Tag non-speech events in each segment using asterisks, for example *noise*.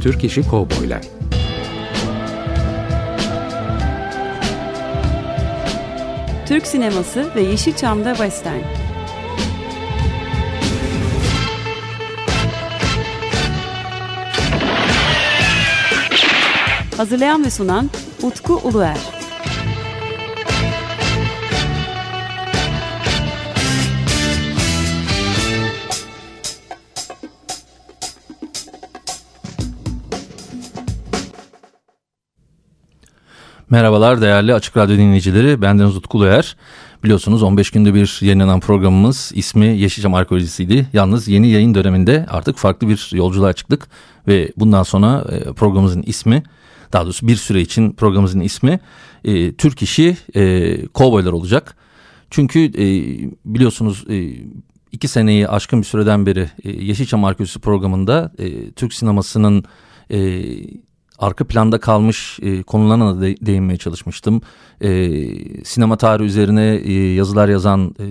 Türk İşi Kovboylar Türk sineması ve Yeşilçam'da Western. Hazırlayan ve sunan Utku Uluer. Merhabalar değerli Açık Radyo dinleyicileri. Bendeniz Utku Uluer. Biliyorsunuz 15 günde bir yayınlanan programımız ismi Yeşilçam Arkeolojisi'ydi. Yalnız yeni yayın döneminde artık farklı bir yolculuğa çıktık. Ve bundan sonra e, programımızın ismi daha doğrusu bir süre için programımızın ismi e, Türk İşi e, Kovboylar olacak. Çünkü e, biliyorsunuz e, iki seneyi aşkın bir süreden beri e, Yeşilçam Arkeolojisi programında e, Türk sinemasının e, arka planda kalmış e, konularına da de, değinmeye çalışmıştım. E, sinema tarihi üzerine e, yazılar yazan e,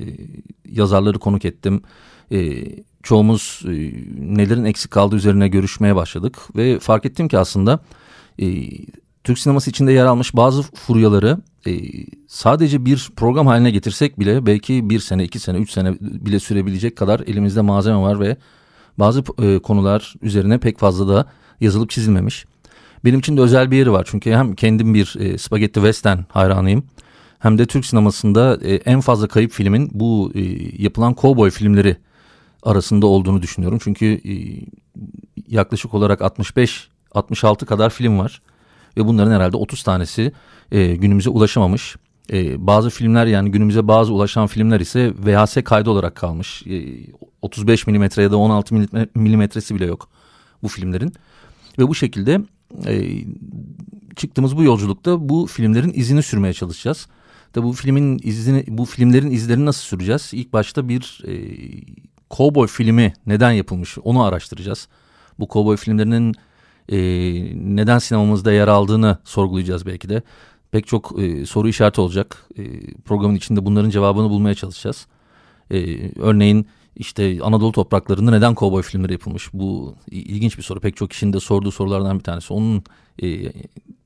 yazarları konuk ettim. E, çoğumuz e, nelerin eksik kaldığı üzerine görüşmeye başladık ve fark ettim ki aslında e, Türk sineması içinde yer almış bazı furyaları e, sadece bir program haline getirsek bile belki bir sene, iki sene, üç sene bile sürebilecek kadar elimizde malzeme var ve bazı e, konular üzerine pek fazla da yazılıp çizilmemiş. Benim için de özel bir yeri var çünkü hem kendim bir e, Spaghetti Western hayranıyım hem de Türk sinemasında e, en fazla kayıp filmin bu e, yapılan cowboy filmleri arasında olduğunu düşünüyorum. Çünkü e, yaklaşık olarak 65-66 kadar film var ve bunların herhalde 30 tanesi e, günümüze ulaşamamış. E, bazı filmler yani günümüze bazı ulaşan filmler ise VHS kaydı olarak kalmış. E, 35 milimetre ya da 16 milimetresi bile yok bu filmlerin. Ve bu şekilde e, çıktığımız bu yolculukta bu filmlerin izini sürmeye çalışacağız. Tabi bu filmin izini, bu filmlerin izlerini nasıl süreceğiz? İlk başta bir e, cowboy filmi neden yapılmış onu araştıracağız. Bu cowboy filmlerinin e, neden sinemamızda yer aldığını sorgulayacağız belki de. Pek çok e, soru işareti olacak. E, programın içinde bunların cevabını bulmaya çalışacağız. E, örneğin işte Anadolu topraklarında neden kovboy filmleri yapılmış? Bu ilginç bir soru. Pek çok kişinin de sorduğu sorulardan bir tanesi. Onun e,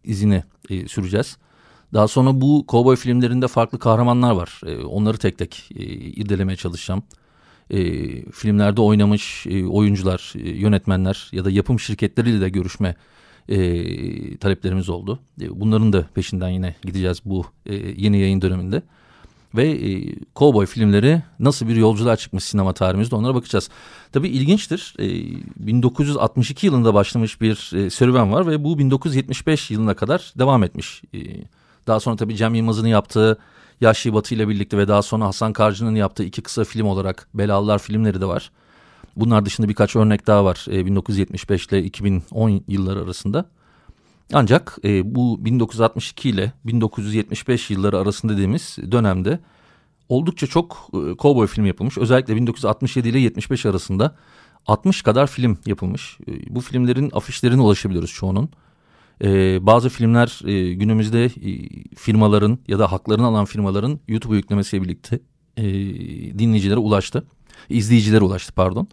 izini e, süreceğiz. Daha sonra bu kovboy filmlerinde farklı kahramanlar var. E, onları tek tek e, irdelemeye çalışacağım. E, filmlerde oynamış e, oyuncular, e, yönetmenler ya da yapım şirketleriyle de görüşme e, taleplerimiz oldu. E, bunların da peşinden yine gideceğiz bu e, yeni yayın döneminde ve e, kovboy filmleri nasıl bir yolculuğa çıkmış sinema tarihimizde onlara bakacağız. Tabii ilginçtir. E, 1962 yılında başlamış bir e, serüven var ve bu 1975 yılına kadar devam etmiş. E, daha sonra tabii Cem Yılmaz'ın yaptığı Yaşlı Batı ile birlikte ve daha sonra Hasan Karcı'nın yaptığı iki kısa film olarak Belalılar filmleri de var. Bunlar dışında birkaç örnek daha var e, 1975 ile 2010 yılları arasında. Ancak e, bu 1962 ile 1975 yılları arasında dediğimiz dönemde oldukça çok e, kovboy film yapılmış. Özellikle 1967 ile 75 arasında 60 kadar film yapılmış. E, bu filmlerin afişlerine ulaşabiliyoruz çoğunun. E, bazı filmler e, günümüzde e, firmaların ya da haklarını alan firmaların YouTube'a yüklemesiyle birlikte e, dinleyicilere ulaştı. İzleyicilere ulaştı pardon.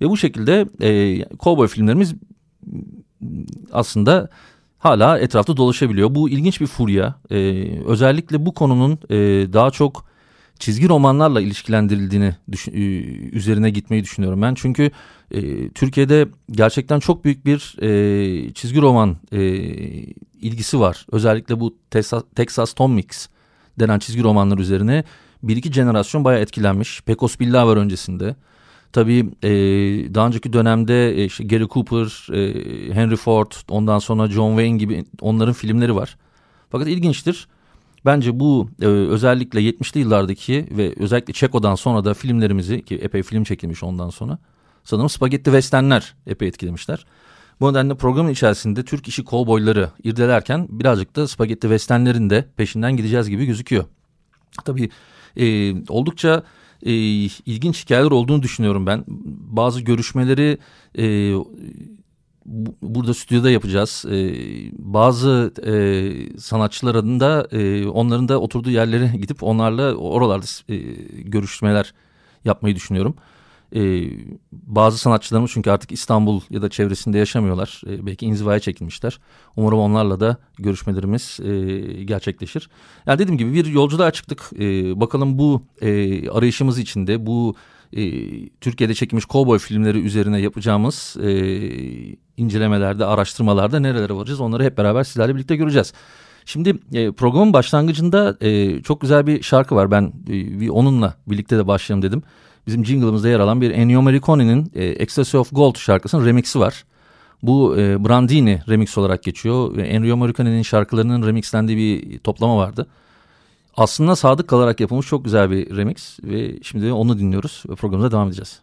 Ve bu şekilde e, kovboy filmlerimiz aslında hala etrafta dolaşabiliyor. Bu ilginç bir furya. Ee, özellikle bu konunun e, daha çok çizgi romanlarla ilişkilendirildiğini düşün, e, üzerine gitmeyi düşünüyorum ben. Çünkü e, Türkiye'de gerçekten çok büyük bir e, çizgi roman e, ilgisi var. Özellikle bu Texas, Texas Tom Mix denen çizgi romanlar üzerine bir iki jenerasyon bayağı etkilenmiş. Pecos Bill var öncesinde. Tabii e, daha önceki dönemde e, işte Gary Cooper, e, Henry Ford, ondan sonra John Wayne gibi onların filmleri var. Fakat ilginçtir. Bence bu e, özellikle 70'li yıllardaki ve özellikle Çeko'dan sonra da filmlerimizi ki epey film çekilmiş ondan sonra sanırım Spaghetti Westernler epey etkilemişler. Bu nedenle programın içerisinde Türk işi kovboyları irdelerken birazcık da Spaghetti Westernlerin de peşinden gideceğiz gibi gözüküyor. Tabii e, oldukça e, ilginç hikayeler olduğunu düşünüyorum ben. Bazı görüşmeleri e, bu, burada stüdyoda yapacağız. E, bazı e, sanatçılar adında e, onların da oturduğu yerlere *laughs* gidip onlarla oralarda e, görüşmeler yapmayı düşünüyorum. E, bazı sanatçılarımız çünkü artık İstanbul ya da çevresinde yaşamıyorlar. E, belki inzivaya çekilmişler. Umarım onlarla da görüşmelerimiz e, gerçekleşir. Yani dediğim gibi bir yolculuğa çıktık. E, bakalım bu e, arayışımız içinde bu e, Türkiye'de çekilmiş kovboy filmleri üzerine yapacağımız e, incelemelerde, araştırmalarda nerelere varacağız onları hep beraber sizlerle birlikte göreceğiz. Şimdi e, programın başlangıcında e, çok güzel bir şarkı var. Ben e, onunla birlikte de başlayalım dedim. Bizim jingle'ımızda yer alan bir Ennio Morricone'nin e, Ecstasy of Gold şarkısının remixi var. Bu e, Brandini remix olarak geçiyor. Ennio Morricone'nin şarkılarının remixlendiği bir toplama vardı. Aslında sadık kalarak yapılmış çok güzel bir remix ve şimdi onu dinliyoruz ve programımıza devam edeceğiz.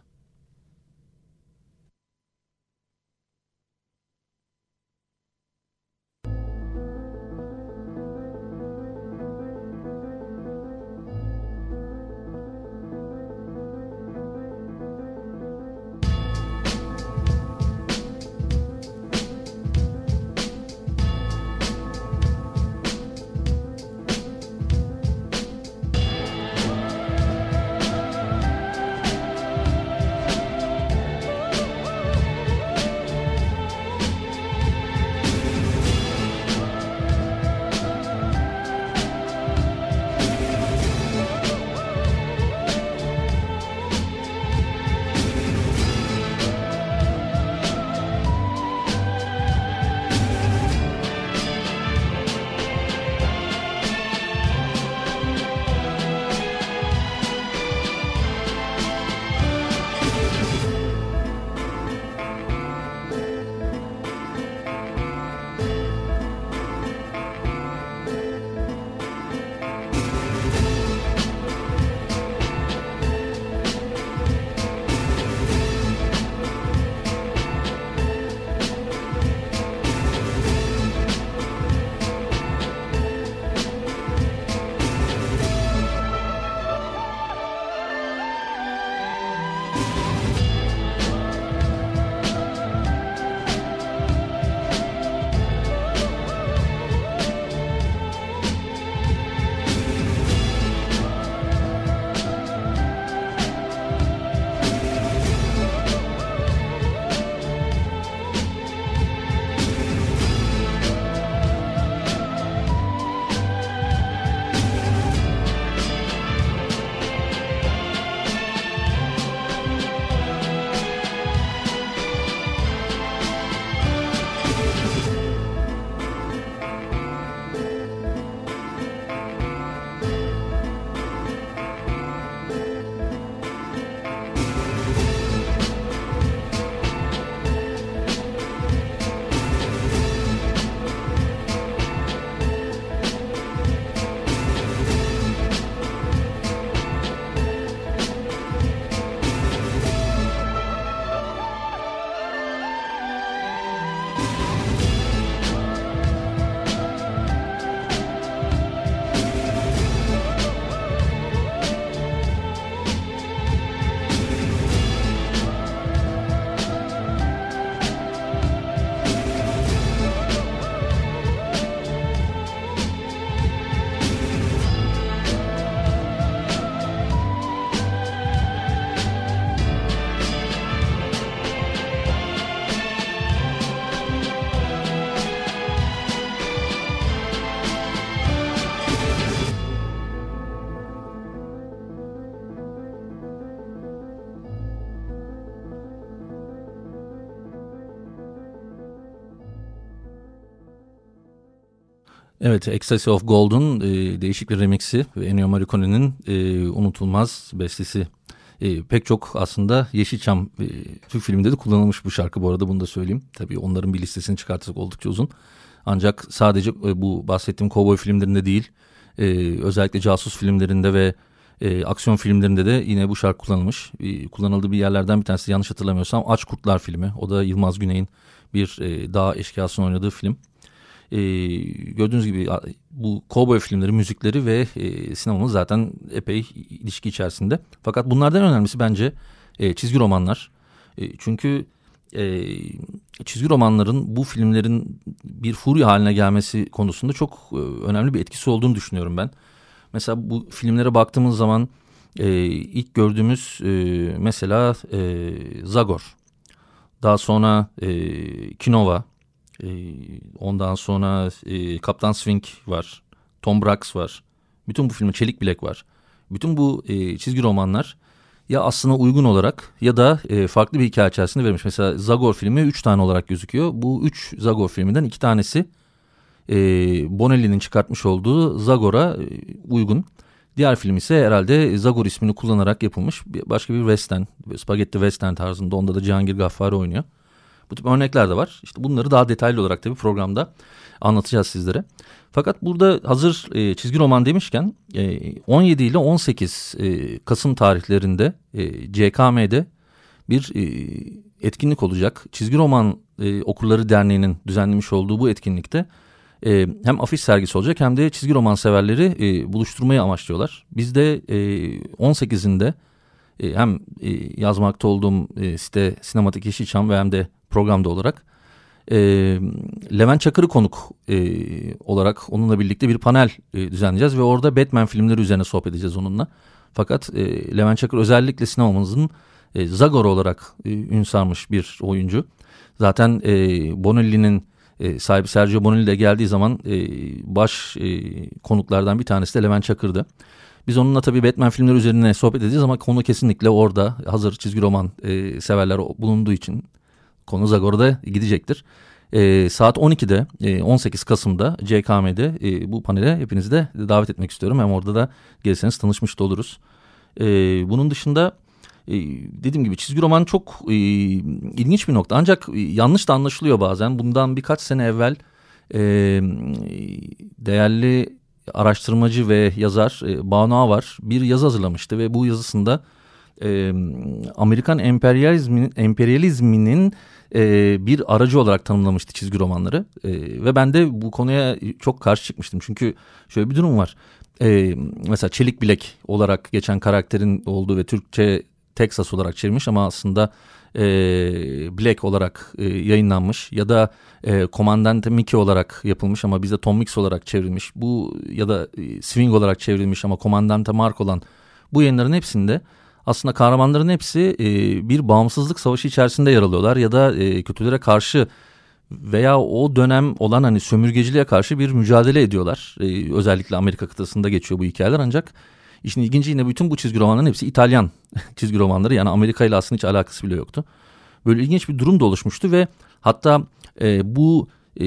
Evet, Ecstasy of Gold'un e, değişik bir remixi ve Ennio Morricone'nin e, unutulmaz bestesi. E, pek çok aslında Yeşilçam e, Türk filminde de kullanılmış bu şarkı bu arada bunu da söyleyeyim. Tabii onların bir listesini çıkartırsak oldukça uzun. Ancak sadece e, bu bahsettiğim kovboy filmlerinde değil, e, özellikle casus filmlerinde ve e, aksiyon filmlerinde de yine bu şarkı kullanılmış. E, kullanıldığı bir yerlerden bir tanesi yanlış hatırlamıyorsam Aç Kurtlar filmi. O da Yılmaz Güney'in bir e, dağ eşkıyasını oynadığı film e, gördüğünüz gibi bu cowboy filmleri, müzikleri ve e, sinemamız zaten epey ilişki içerisinde. Fakat bunlardan önemlisi bence e, çizgi romanlar. E, çünkü e, çizgi romanların bu filmlerin bir furya haline gelmesi konusunda çok e, önemli bir etkisi olduğunu düşünüyorum ben. Mesela bu filmlere baktığımız zaman e, ilk gördüğümüz e, mesela e, Zagor. Daha sonra e, Kinova. E, ondan sonra e, Kaptan Swing var. Tom Brax var. Bütün bu filmin Çelik Bilek var. Bütün bu e, çizgi romanlar ya aslında uygun olarak ya da e, farklı bir hikaye içerisinde verilmiş. Mesela Zagor filmi üç tane olarak gözüküyor. Bu üç Zagor filminden iki tanesi e, Bonelli'nin çıkartmış olduğu Zagor'a e, uygun. Diğer film ise herhalde Zagor ismini kullanarak yapılmış başka bir western, spagetti western tarzında. Onda da Cihangir Gaffari oynuyor. Bu tip örnekler de var. İşte bunları daha detaylı olarak tabii programda anlatacağız sizlere. Fakat burada hazır e, çizgi roman demişken e, 17 ile 18 e, Kasım tarihlerinde e, CKM'de bir e, etkinlik olacak. Çizgi Roman e, Okurları Derneği'nin düzenlemiş olduğu bu etkinlikte e, hem afiş sergisi olacak hem de çizgi roman severleri e, buluşturmayı amaçlıyorlar. Biz de e, 18'inde e, hem e, yazmakta olduğum e, site Sinematik Yeşilçam ve hem de programda olarak e, Levent Çakır'ı konuk e, olarak onunla birlikte bir panel e, düzenleyeceğiz ve orada Batman filmleri üzerine sohbet edeceğiz onunla. Fakat e, Levent Çakır özellikle sinemamızın e, Zagor olarak e, ün sarmış bir oyuncu. Zaten e, Bonelli'nin e, sahibi Sergio Bonelli de geldiği zaman e, baş e, konuklardan bir tanesi de Levent Çakır'dı. Biz onunla tabii Batman filmleri üzerine sohbet edeceğiz ama konu kesinlikle orada hazır çizgi roman e, severler bulunduğu için konu Zagor'da gidecektir. E, saat 12'de e, 18 Kasım'da CKM'de e, bu panele hepinizi de davet etmek istiyorum. Hem orada da gelirseniz tanışmış da oluruz. E, bunun dışında e, dediğim gibi çizgi roman çok e, ilginç bir nokta. Ancak e, yanlış da anlaşılıyor bazen. Bundan birkaç sene evvel e, değerli araştırmacı ve yazar e, Banu var bir yazı hazırlamıştı ve bu yazısında e, Amerikan emperyalizmin, emperyalizminin e, bir aracı olarak tanımlamıştı çizgi romanları. E, ve ben de bu konuya çok karşı çıkmıştım. Çünkü şöyle bir durum var. E, mesela Çelik Bilek olarak geçen karakterin olduğu ve Türkçe Texas olarak çevirmiş ama aslında e, Black olarak e, yayınlanmış ya da e, Komandante Mickey olarak yapılmış ama bizde Tom Mix olarak çevrilmiş. Bu ya da e, Swing olarak çevrilmiş ama Komandante Mark olan bu yayınların hepsinde aslında kahramanların hepsi e, bir bağımsızlık savaşı içerisinde yer alıyorlar ya da e, kötülere karşı veya o dönem olan hani sömürgeciliğe karşı bir mücadele ediyorlar. E, özellikle Amerika kıtasında geçiyor bu hikayeler ancak İşin ilginci yine bütün bu çizgi romanların hepsi İtalyan *laughs* çizgi romanları. Yani Amerika ile aslında hiç alakası bile yoktu. Böyle ilginç bir durum da oluşmuştu ve hatta e, bu e,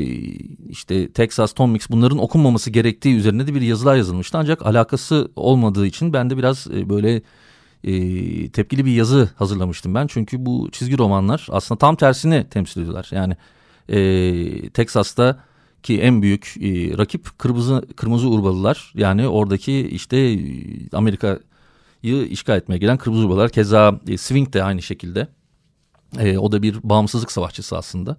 işte Texas Tom Mix bunların okunmaması gerektiği üzerine de bir yazılar yazılmıştı. Ancak alakası olmadığı için ben de biraz e, böyle e, tepkili bir yazı hazırlamıştım ben. Çünkü bu çizgi romanlar aslında tam tersini temsil ediyorlar. Yani e, Texas'ta ki en büyük e, rakip kırmızı kırmızı urbalılar yani oradaki işte e, Amerika'yı işgal etmeye gelen kırmızı urbalılar keza e, Swing de aynı şekilde e, o da bir bağımsızlık savaşçısı aslında.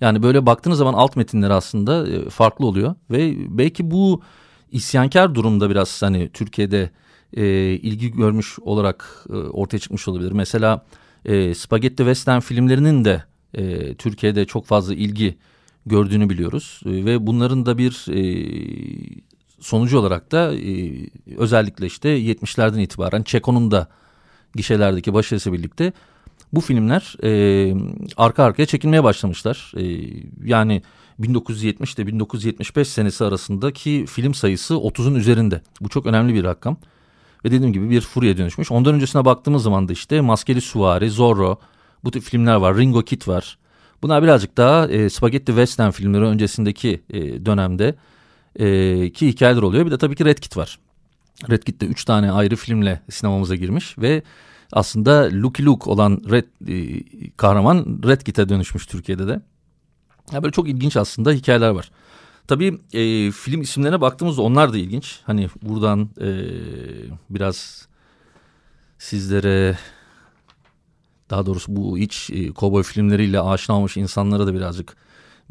Yani böyle baktığınız zaman alt metinler aslında e, farklı oluyor ve belki bu isyankar durumda biraz hani Türkiye'de e, ilgi görmüş olarak e, ortaya çıkmış olabilir. Mesela e, Spaghetti Western filmlerinin de e, Türkiye'de çok fazla ilgi gördüğünü biliyoruz. E, ve bunların da bir e, sonucu olarak da e, özellikle işte 70'lerden itibaren Çeko'nun da gişelerdeki başarısı birlikte bu filmler e, arka arkaya çekilmeye başlamışlar. E, yani 1970 ile 1975 senesi arasındaki film sayısı 30'un üzerinde. Bu çok önemli bir rakam. Ve dediğim gibi bir furya dönüşmüş. Ondan öncesine baktığımız zaman da işte Maskeli Suvari, Zorro bu tip filmler var. Ringo Kid var. Bunlar birazcık daha e, Spaghetti Western filmleri öncesindeki e, dönemde e, ki hikayeler oluyor. Bir de tabii ki Red Kit var. Red Kit de üç tane ayrı filmle sinemamıza girmiş ve aslında Lucky Luke olan Red e, kahraman Red Kit'e dönüşmüş Türkiye'de de. Ya böyle çok ilginç aslında hikayeler var. Tabii e, film isimlerine baktığımızda onlar da ilginç. Hani buradan e, biraz sizlere daha doğrusu bu iç e, kovboy filmleriyle aşina olmuş insanlara da birazcık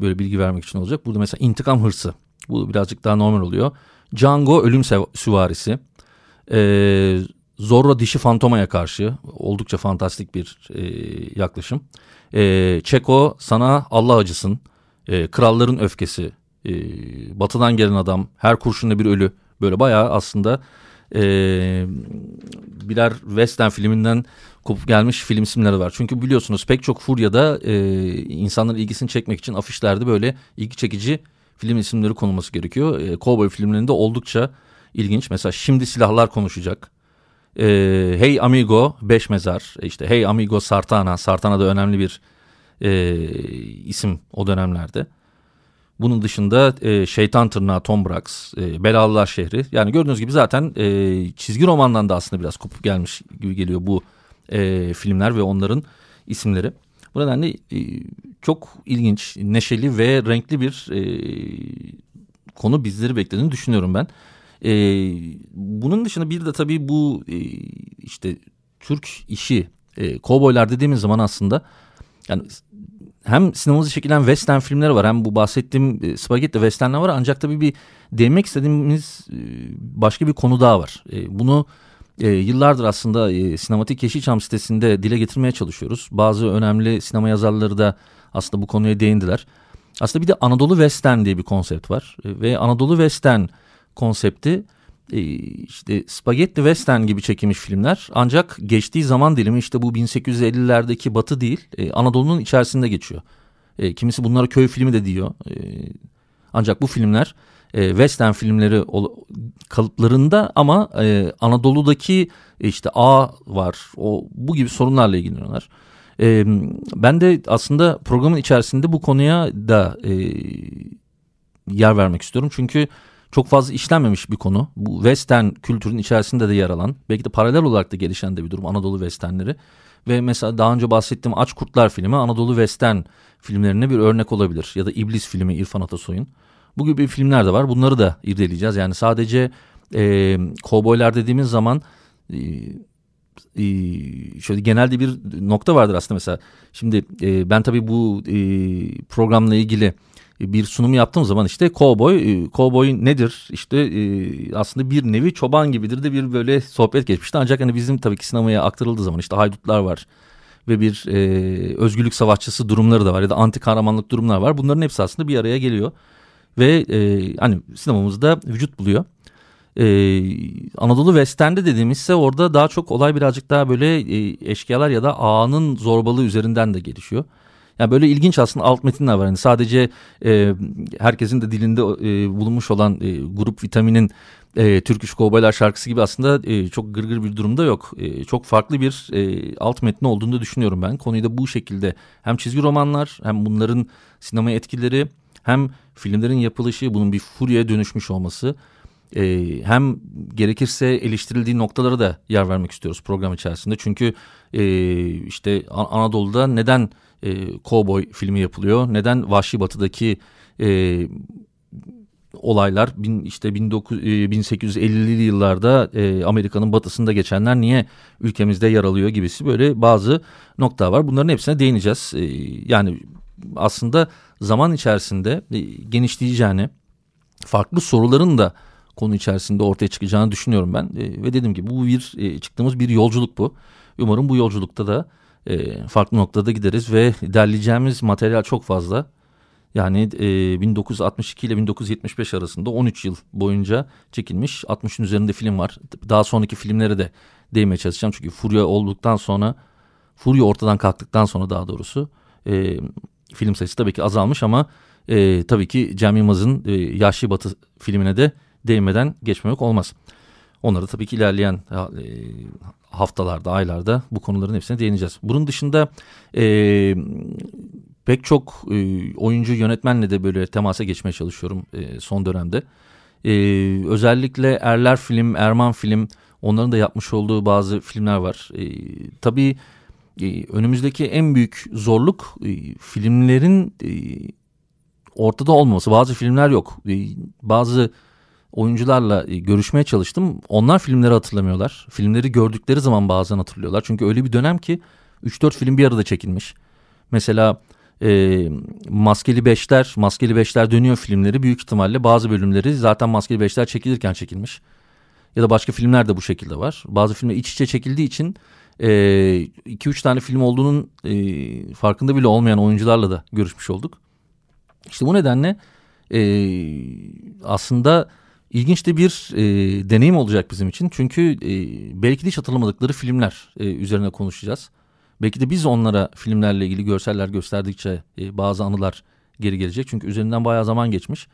böyle bilgi vermek için olacak. Burada mesela intikam hırsı. Bu birazcık daha normal oluyor. Django ölüm süvarisi. Ee, Zorro dişi fantomaya karşı oldukça fantastik bir e, yaklaşım. E, Çeko sana Allah acısın. E, kralların öfkesi. E, batıdan gelen adam. Her kurşunda bir ölü. Böyle bayağı aslında e, birer western filminden kopup gelmiş film isimleri var. Çünkü biliyorsunuz pek çok furyada e, insanların ilgisini çekmek için afişlerde böyle ilgi çekici film isimleri konulması gerekiyor. E, Cowboy filmlerinde oldukça ilginç. Mesela Şimdi Silahlar konuşacak. Hey Amigo Beş Mezar. E, işte Hey Amigo Sartana. Sartana da önemli bir e, isim o dönemlerde. Bunun dışında e, Şeytan Tırnağı Tom Brax, e, Belalılar Şehri. Yani gördüğünüz gibi zaten e, çizgi romandan da aslında biraz kopup gelmiş gibi geliyor bu e, filmler ve onların isimleri. Bu nedenle e, çok ilginç, neşeli ve renkli bir e, konu bizleri beklediğini düşünüyorum ben. E, bunun dışında bir de tabii bu e, işte Türk işi, e, kovboylar dediğimiz zaman aslında yani hem sinemamızda çekilen western filmleri var hem bu bahsettiğim e, spagetti westernler var ancak tabii bir değinmek istediğimiz e, başka bir konu daha var. E, bunu yıllardır aslında Sinematik Yeşilçam sitesinde dile getirmeye çalışıyoruz. Bazı önemli sinema yazarları da aslında bu konuya değindiler. Aslında bir de Anadolu Western diye bir konsept var. Ve Anadolu Western konsepti işte Spaghetti Western gibi çekilmiş filmler ancak geçtiği zaman dilimi işte bu 1850'lerdeki batı değil e, Anadolu'nun içerisinde geçiyor. E, kimisi bunlara köy filmi de diyor. E, ancak bu filmler western filmleri kalıplarında ama Anadolu'daki işte A var o bu gibi sorunlarla ilgileniyorlar. Ben de aslında programın içerisinde bu konuya da yer vermek istiyorum çünkü çok fazla işlenmemiş bir konu. Bu western kültürün içerisinde de yer alan belki de paralel olarak da gelişen de bir durum Anadolu westernleri. Ve mesela daha önce bahsettiğim Aç Kurtlar filmi Anadolu western filmlerine bir örnek olabilir. Ya da İblis filmi İrfan Atasoy'un. Bu gibi filmler de var. Bunları da irdeleyeceğiz. Yani sadece e, kovboylar dediğimiz zaman e, şöyle genelde bir nokta vardır aslında mesela. Şimdi e, ben tabii bu e, programla ilgili bir sunum yaptığım zaman işte kovboy, kovboy nedir? İşte e, aslında bir nevi çoban gibidir de bir böyle sohbet geçmişti. Ancak hani bizim tabii ki sinemaya aktarıldığı zaman işte haydutlar var ve bir e, özgürlük savaşçısı durumları da var ya da anti kahramanlık durumlar var. Bunların hepsi aslında bir araya geliyor ve e, hani sinemamızda vücut buluyor. Ee, Anadolu Western'de dediğimizse orada daha çok olay birazcık daha böyle e, eşkıyalar ya da ağanın zorbalığı üzerinden de gelişiyor. Yani böyle ilginç aslında alt metinler var. Yani sadece e, herkesin de dilinde e, bulunmuş olan e, grup vitaminin e, Türk İş Kovboylar şarkısı gibi aslında e, çok gırgır bir durumda yok. E, çok farklı bir e, alt metni olduğunu düşünüyorum ben. Konuyu da bu şekilde hem çizgi romanlar hem bunların sinema etkileri hem filmlerin yapılışı bunun bir furyaya dönüşmüş olması e, hem gerekirse eleştirildiği noktalara da yer vermek istiyoruz program içerisinde. Çünkü e, işte Anadolu'da neden e, kovboy filmi yapılıyor? Neden Vahşi Batı'daki e, olaylar bin, işte 19, e, 1850'li yıllarda e, Amerika'nın batısında geçenler niye ülkemizde yer alıyor gibisi böyle bazı nokta var. Bunların hepsine değineceğiz. E, yani aslında zaman içerisinde e, genişleyeceğini, farklı soruların da konu içerisinde ortaya çıkacağını düşünüyorum ben. E, ve dediğim gibi bu bir e, çıktığımız bir yolculuk bu. Umarım bu yolculukta da e, farklı noktada gideriz ve derleyeceğimiz materyal çok fazla. Yani e, 1962 ile 1975 arasında 13 yıl boyunca çekilmiş 60'ın üzerinde film var. Daha sonraki filmlere de değinmeye çalışacağım. Çünkü Furya olduktan sonra, Furya ortadan kalktıktan sonra daha doğrusu e, film sayısı tabii ki azalmış ama e, tabii ki Cem Yılmaz'ın e, Yaşlı Batı filmine de değinmeden geçmemek olmaz. Onları tabii ki ilerleyen e, haftalarda, aylarda bu konuların hepsine değineceğiz. Bunun dışında e, pek çok e, oyuncu yönetmenle de böyle temasa geçmeye çalışıyorum e, son dönemde. E, özellikle Erler Film, Erman Film onların da yapmış olduğu bazı filmler var. E, tabii e, önümüzdeki en büyük zorluk e, filmlerin e, ortada olmaması. Bazı filmler yok. E, bazı oyuncularla e, görüşmeye çalıştım. Onlar filmleri hatırlamıyorlar. Filmleri gördükleri zaman bazen hatırlıyorlar. Çünkü öyle bir dönem ki 3-4 film bir arada çekilmiş. Mesela e, Maskeli Beşler, Maskeli Beşler dönüyor filmleri büyük ihtimalle bazı bölümleri zaten Maskeli Beşler çekilirken çekilmiş. Ya da başka filmler de bu şekilde var. Bazı filmler iç içe çekildiği için 2-3 e, tane film olduğunun e, farkında bile olmayan oyuncularla da görüşmüş olduk. İşte bu nedenle e, aslında İlginç de bir e, deneyim olacak bizim için. Çünkü e, belki de hiç hatırlamadıkları filmler e, üzerine konuşacağız. Belki de biz onlara filmlerle ilgili görseller gösterdikçe e, bazı anılar geri gelecek. Çünkü üzerinden bayağı zaman geçmiş.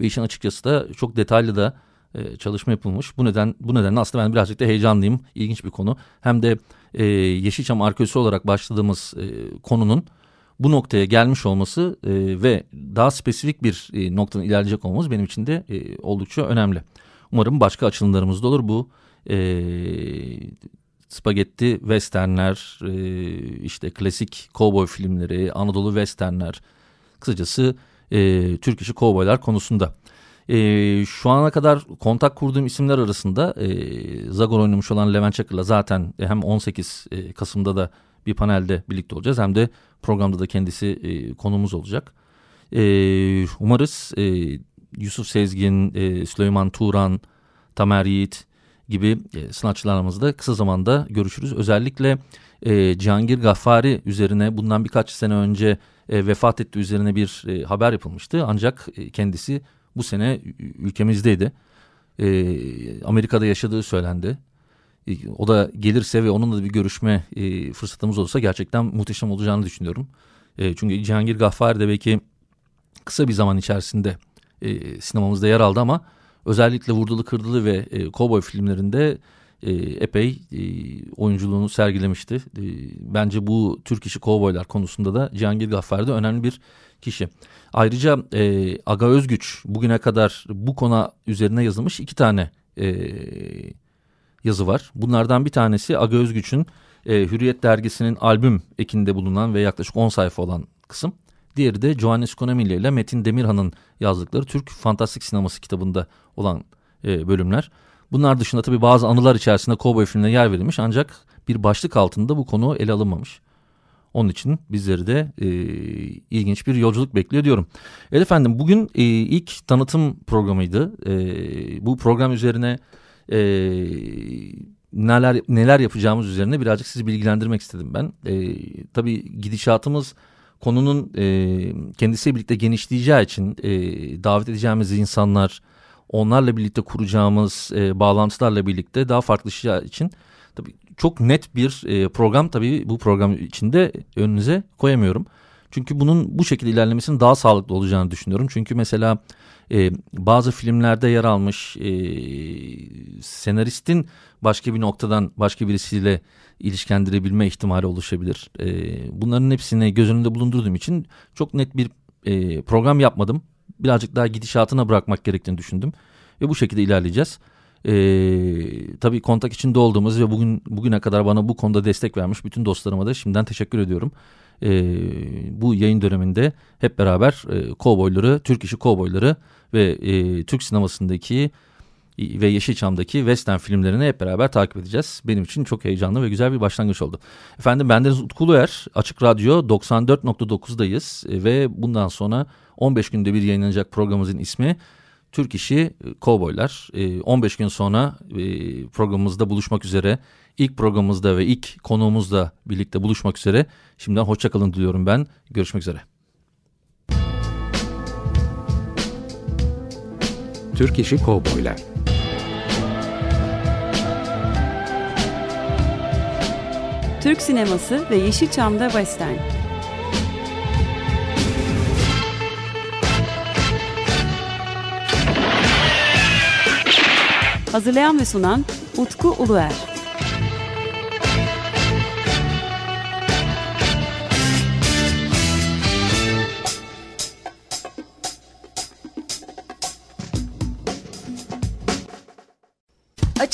Ve işin açıkçası da çok detaylı da e, çalışma yapılmış. Bu neden bu nedenle aslında ben birazcık da heyecanlıyım. İlginç bir konu. Hem de e, Yeşilçam arkeolojisi olarak başladığımız e, konunun bu noktaya gelmiş olması e, ve daha spesifik bir e, noktadan ilerleyecek olmamız benim için de e, oldukça önemli. Umarım başka açılımlarımız da olur. Bu e, spagetti westernler, e, işte klasik cowboy filmleri, Anadolu westernler, kısacası e, Türk işi kovboylar konusunda. E, şu ana kadar kontak kurduğum isimler arasında e, Zagor oynamış olan Levent Çakır'la zaten hem 18 e, Kasım'da da bir panelde birlikte olacağız hem de programda da kendisi e, konumuz olacak. E, umarız e, Yusuf Sezgin, e, Süleyman Turan, Tamer Yiğit gibi e, sanatçılarımızla kısa zamanda görüşürüz. Özellikle e, Cihangir Gaffari üzerine bundan birkaç sene önce e, vefat etti üzerine bir e, haber yapılmıştı. Ancak e, kendisi bu sene ülkemizdeydi. E, Amerika'da yaşadığı söylendi. E, o da gelirse ve onunla da bir görüşme e, fırsatımız olursa gerçekten muhteşem olacağını düşünüyorum. E, çünkü Cihangir Gaffari de belki kısa bir zaman içerisinde e, sinemamızda yer aldı ama özellikle vurdulu kırdılı ve e, kovboy filmlerinde e, epey e, oyunculuğunu sergilemişti. E, bence bu Türk işi kovboylar konusunda da Cihangir Gaffari de önemli bir kişi. Ayrıca e, Aga Özgüç bugüne kadar bu konu üzerine yazılmış iki tane e, yazı var. Bunlardan bir tanesi Aga Özgüç'ün e, Hürriyet dergisinin albüm ekinde bulunan ve yaklaşık 10 sayfa olan kısım. Diğeri de Johannes Konamilya ile Metin Demirhan'ın yazdıkları Türk Fantastik Sineması kitabında olan e, bölümler. Bunlar dışında tabii bazı anılar içerisinde kovboy filmine yer verilmiş ancak bir başlık altında bu konu ele alınmamış. Onun için bizleri de e, ilginç bir yolculuk bekliyor diyorum. Evet efendim bugün e, ilk tanıtım programıydı. E, bu program üzerine e, neler neler yapacağımız üzerine birazcık sizi bilgilendirmek istedim ben. E, tabii gidişatımız konunun e, kendisiyle birlikte genişleyeceği için e, davet edeceğimiz insanlar, onlarla birlikte kuracağımız e, bağlantılarla birlikte daha farklı işler için tabii çok net bir e, program tabii bu program içinde önünüze koyamıyorum. Çünkü bunun bu şekilde ilerlemesinin daha sağlıklı olacağını düşünüyorum. Çünkü mesela e, bazı filmlerde yer almış e, senaristin başka bir noktadan başka birisiyle ilişkendirebilme ihtimali oluşabilir. E, bunların hepsini göz önünde bulundurduğum için çok net bir e, program yapmadım. Birazcık daha gidişatına bırakmak gerektiğini düşündüm ve bu şekilde ilerleyeceğiz. Ee, tabii kontak içinde olduğumuz ve bugün bugüne kadar bana bu konuda destek vermiş bütün dostlarıma da şimdiden teşekkür ediyorum. Ee, bu yayın döneminde hep beraber e, kovboyları, Türk işi kovboyları ve e, Türk sinemasındaki ve Yeşilçam'daki western filmlerini hep beraber takip edeceğiz. Benim için çok heyecanlı ve güzel bir başlangıç oldu. Efendim bendeniz Utku Uluer, Açık Radyo 94.9'dayız e, ve bundan sonra 15 günde bir yayınlanacak programımızın ismi Türk İşi Kovboylar. 15 e, gün sonra e, programımızda buluşmak üzere. İlk programımızda ve ilk konuğumuzla birlikte buluşmak üzere. Şimdiden hoşçakalın diliyorum ben. Görüşmek üzere. Türk İşi Kovboylar Türk sineması ve Yeşilçam'da Western. Hazırlayan ve sunan Utku Uluer.